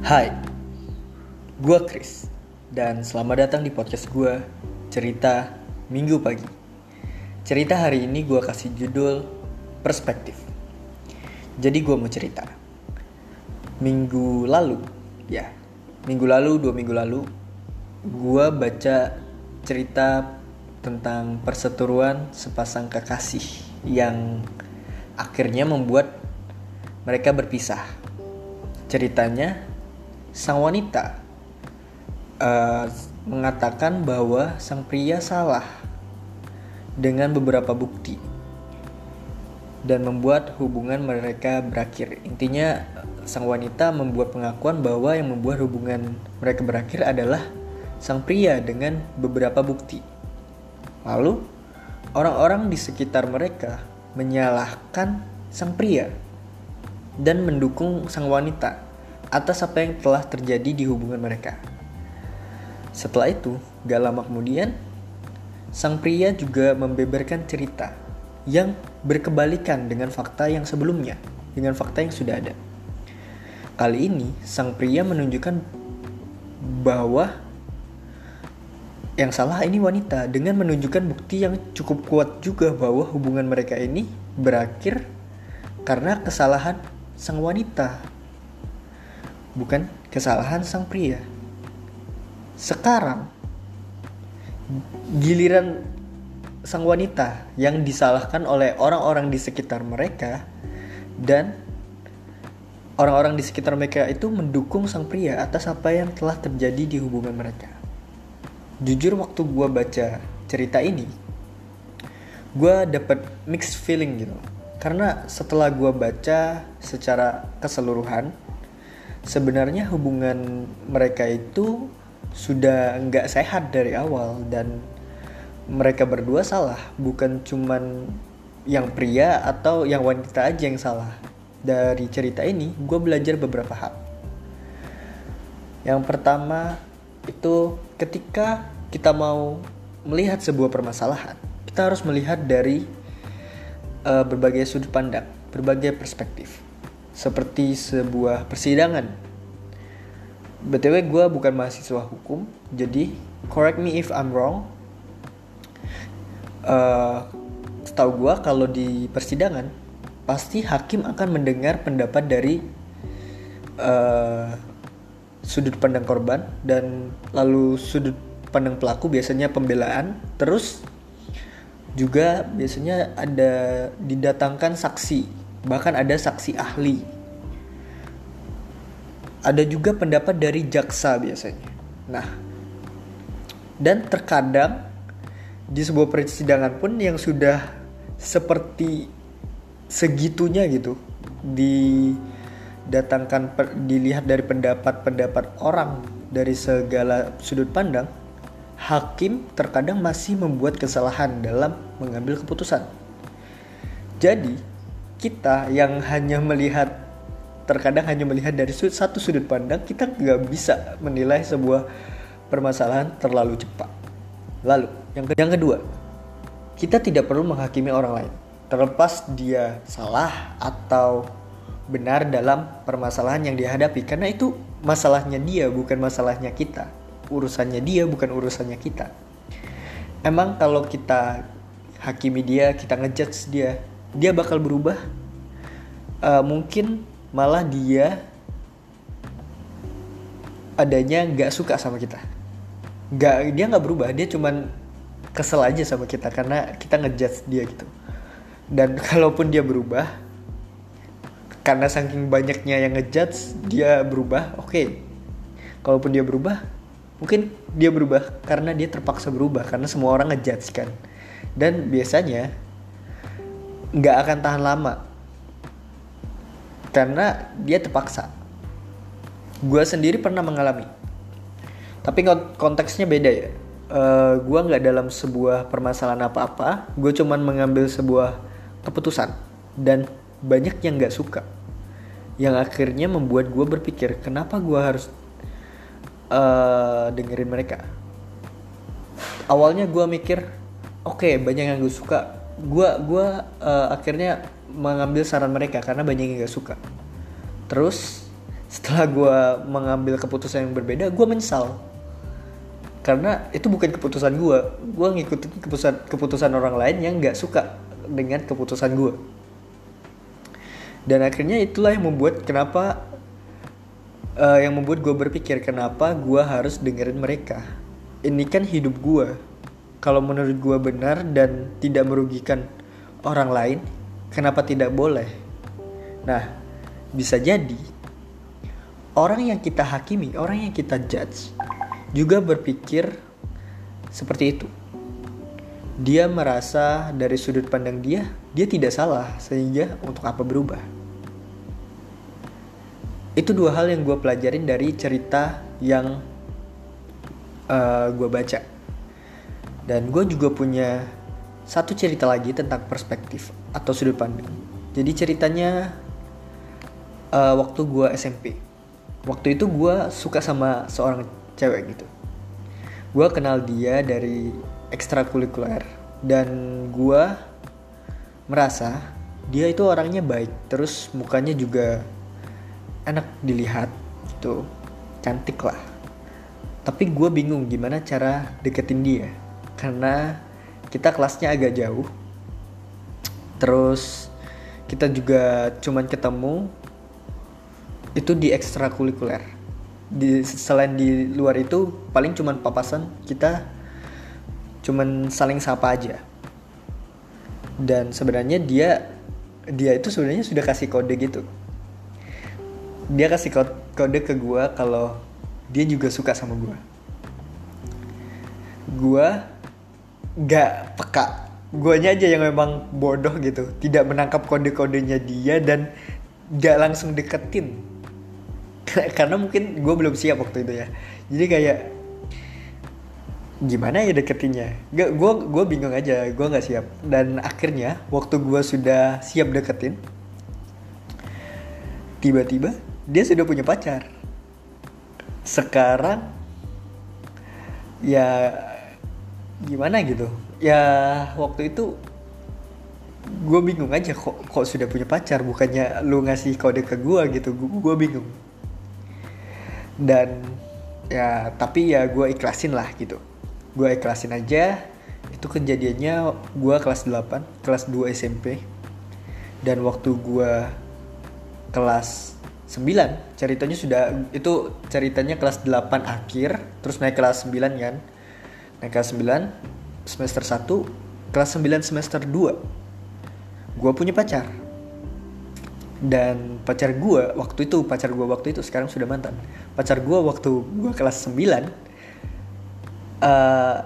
Hai, gue Chris dan selamat datang di podcast gue Cerita Minggu Pagi. Cerita hari ini gue kasih judul Perspektif. Jadi gue mau cerita. Minggu lalu, ya, minggu lalu, dua minggu lalu, gue baca cerita tentang perseteruan sepasang kekasih yang akhirnya membuat mereka berpisah. Ceritanya, sang wanita uh, mengatakan bahwa sang pria salah dengan beberapa bukti dan membuat hubungan mereka berakhir. Intinya, sang wanita membuat pengakuan bahwa yang membuat hubungan mereka berakhir adalah sang pria dengan beberapa bukti. Lalu, orang-orang di sekitar mereka menyalahkan sang pria dan mendukung sang wanita atas apa yang telah terjadi di hubungan mereka. Setelah itu, gak lama kemudian, sang pria juga membeberkan cerita yang berkebalikan dengan fakta yang sebelumnya, dengan fakta yang sudah ada. Kali ini, sang pria menunjukkan bahwa yang salah ini wanita dengan menunjukkan bukti yang cukup kuat juga bahwa hubungan mereka ini berakhir karena kesalahan sang wanita bukan kesalahan sang pria. Sekarang giliran sang wanita yang disalahkan oleh orang-orang di sekitar mereka dan orang-orang di sekitar mereka itu mendukung sang pria atas apa yang telah terjadi di hubungan mereka. Jujur waktu gue baca cerita ini gue dapet mixed feeling gitu. Karena setelah gue baca secara keseluruhan sebenarnya hubungan mereka itu sudah nggak sehat dari awal dan mereka berdua salah. Bukan cuman yang pria atau yang wanita aja yang salah. Dari cerita ini gue belajar beberapa hal. Yang pertama itu ketika kita mau melihat sebuah permasalahan, kita harus melihat dari uh, berbagai sudut pandang, berbagai perspektif. Seperti sebuah persidangan. BTW gue bukan mahasiswa hukum, jadi correct me if I'm wrong. Uh, setahu gue kalau di persidangan pasti hakim akan mendengar pendapat dari uh, sudut pandang korban dan lalu sudut pandang pelaku biasanya pembelaan terus juga biasanya ada didatangkan saksi bahkan ada saksi ahli ada juga pendapat dari jaksa biasanya nah dan terkadang di sebuah persidangan pun yang sudah seperti segitunya gitu didatangkan dilihat dari pendapat-pendapat orang dari segala sudut pandang hakim terkadang masih membuat kesalahan dalam mengambil keputusan. Jadi, kita yang hanya melihat terkadang hanya melihat dari satu sudut pandang, kita nggak bisa menilai sebuah permasalahan terlalu cepat. Lalu, yang, ke yang kedua, kita tidak perlu menghakimi orang lain, terlepas dia salah atau benar dalam permasalahan yang dihadapi, karena itu masalahnya dia, bukan masalahnya kita. Urusannya dia bukan urusannya kita. Emang kalau kita hakimi dia kita ngejudge dia dia bakal berubah uh, mungkin malah dia adanya nggak suka sama kita. Nggak dia nggak berubah dia cuman kesel aja sama kita karena kita ngejudge dia gitu. Dan kalaupun dia berubah karena saking banyaknya yang ngejudge dia berubah oke. Okay. kalaupun dia berubah mungkin dia berubah karena dia terpaksa berubah karena semua orang ngejudge kan. Dan biasanya nggak akan tahan lama. Karena dia terpaksa. Gue sendiri pernah mengalami. Tapi konteksnya beda ya. Uh, eh, gue nggak dalam sebuah permasalahan apa-apa. Gue cuman mengambil sebuah keputusan. Dan banyak yang nggak suka. Yang akhirnya membuat gue berpikir kenapa gue harus uh, dengerin mereka? Awalnya gue mikir oke okay, banyak yang gue suka gue gua uh, akhirnya mengambil saran mereka karena banyak yang gak suka. Terus setelah gue mengambil keputusan yang berbeda gue menyesal. Karena itu bukan keputusan gue gue ngikutin keputusan keputusan orang lain yang nggak suka dengan keputusan gue dan akhirnya itulah yang membuat kenapa uh, yang membuat gue berpikir kenapa gue harus dengerin mereka. Ini kan hidup gue kalau menurut gue benar dan tidak merugikan orang lain kenapa tidak boleh nah bisa jadi orang yang kita hakimi orang yang kita judge juga berpikir seperti itu. Dia merasa dari sudut pandang dia, dia tidak salah, sehingga untuk apa berubah. Itu dua hal yang gue pelajarin dari cerita yang uh, eh, gue baca. Dan gue juga punya satu cerita lagi tentang perspektif atau sudut pandang. Jadi ceritanya uh, waktu gue SMP. Waktu itu gue suka sama seorang cewek gitu gue kenal dia dari ekstrakurikuler dan gue merasa dia itu orangnya baik terus mukanya juga enak dilihat gitu cantik lah tapi gue bingung gimana cara deketin dia karena kita kelasnya agak jauh. Terus kita juga cuman ketemu itu di ekstrakurikuler. Di selain di luar itu paling cuman papasan kita cuman saling sapa aja. Dan sebenarnya dia dia itu sebenarnya sudah kasih kode gitu. Dia kasih kode ke gue kalau dia juga suka sama gue gue gak peka. Guanya aja yang memang bodoh gitu. Tidak menangkap kode-kodenya dia dan gak langsung deketin. Karena mungkin gue belum siap waktu itu ya. Jadi kayak gimana ya deketinnya? Gak gue gue bingung aja. Gue nggak siap. Dan akhirnya waktu gue sudah siap deketin tiba-tiba dia sudah punya pacar. Sekarang ya gimana gitu. Ya waktu itu gue bingung aja kok kok sudah punya pacar bukannya lu ngasih kode ke gue gitu gue bingung. Dan ya tapi ya gue ikhlasin lah gitu. Gue ikhlasin aja itu kejadiannya gue kelas 8 kelas 2 SMP dan waktu gue kelas 9 ceritanya sudah itu ceritanya kelas 8 akhir terus naik kelas 9 kan naik kelas 9 semester 1 kelas 9 semester 2 gue punya pacar. Dan pacar gue waktu itu pacar gue waktu itu sekarang sudah mantan. Pacar gue waktu gue kelas 9 uh, eh,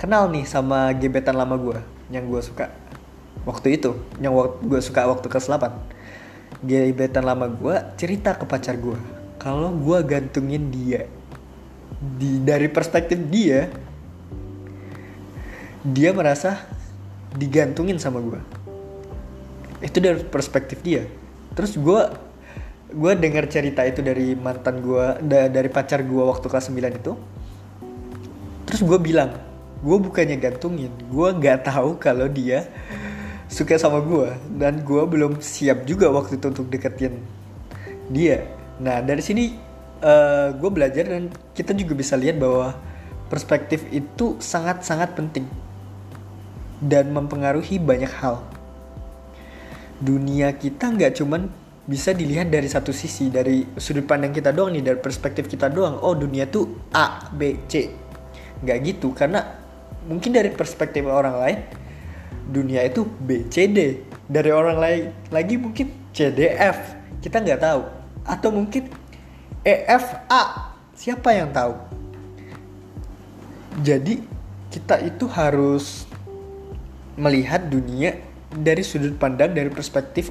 kenal nih sama gebetan lama gue yang gue suka. Waktu itu yang gue suka waktu kelas 8 gebetan lama gue cerita ke pacar gue kalau gue gantungin dia. Di dari perspektif dia dia merasa digantungin sama gue itu dari perspektif dia. Terus gue gue dengar cerita itu dari mantan gue da, dari pacar gue waktu kelas 9 itu. Terus gue bilang gue bukannya gantungin gue nggak tahu kalau dia suka sama gue dan gue belum siap juga waktu itu untuk deketin dia. Nah dari sini uh, eh, gue belajar dan kita juga bisa lihat bahwa perspektif itu sangat-sangat penting dan mempengaruhi banyak hal. Dunia kita nggak cuman bisa dilihat dari satu sisi dari sudut pandang kita doang nih dari perspektif kita doang. Oh dunia tuh A B C. Nggak gitu karena mungkin dari perspektif orang lain dunia itu B C D. Dari orang lain lagi mungkin C D F. Kita nggak tahu. Atau mungkin E F A. Siapa yang tahu? Jadi kita itu harus melihat dunia dari sudut pandang dari perspektif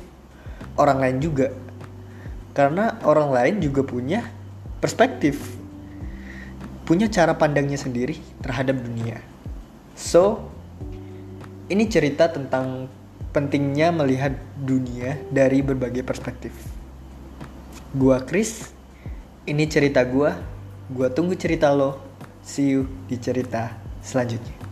orang lain juga. Karena orang lain juga punya perspektif punya cara pandangnya sendiri terhadap dunia. So ini cerita tentang pentingnya melihat dunia dari berbagai perspektif. Gua Chris ini cerita gua. Gua tunggu cerita lo. See you di cerita selanjutnya